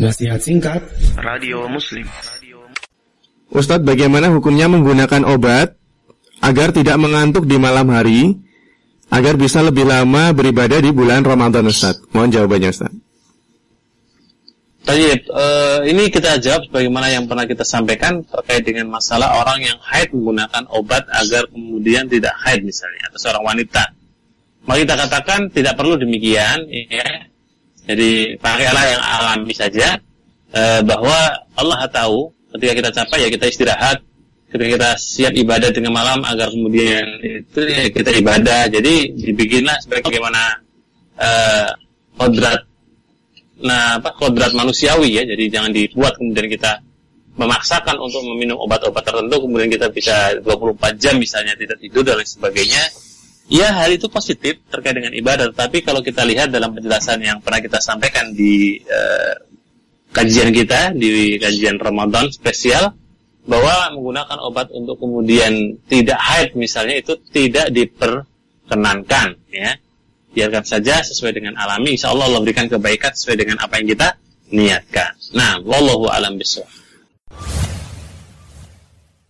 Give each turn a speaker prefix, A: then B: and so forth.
A: Nasihat singkat
B: Radio Muslim
C: Ustadz, bagaimana hukumnya menggunakan obat agar tidak mengantuk di malam hari, agar bisa lebih lama beribadah di bulan Ramadan, Ustadz? Mohon jawabannya, Ustadz.
D: Baik, uh, ini kita jawab sebagaimana yang pernah kita sampaikan terkait dengan masalah orang yang haid menggunakan obat agar kemudian tidak haid misalnya atau seorang wanita. Maka kita katakan tidak perlu demikian, ya. Jadi pakailah yang alami saja uh, bahwa Allah tahu ketika kita capai ya kita istirahat ketika kita siap ibadah dengan malam agar kemudian itu ya kita ibadah. Jadi dibikinlah sebagaimana uh, kodrat. Nah apa kodrat manusiawi ya. Jadi jangan dibuat kemudian kita memaksakan untuk meminum obat-obat tertentu kemudian kita bisa 24 jam misalnya tidak tidur dan lain sebagainya ya hal itu positif terkait dengan ibadah tapi kalau kita lihat dalam penjelasan yang pernah kita sampaikan di uh, kajian kita di kajian Ramadan spesial bahwa menggunakan obat untuk kemudian tidak haid misalnya itu tidak diperkenankan ya. Biarkan saja sesuai dengan alami insya Allah Allah berikan kebaikan sesuai dengan apa yang kita niatkan. Nah wallahu alam bisawab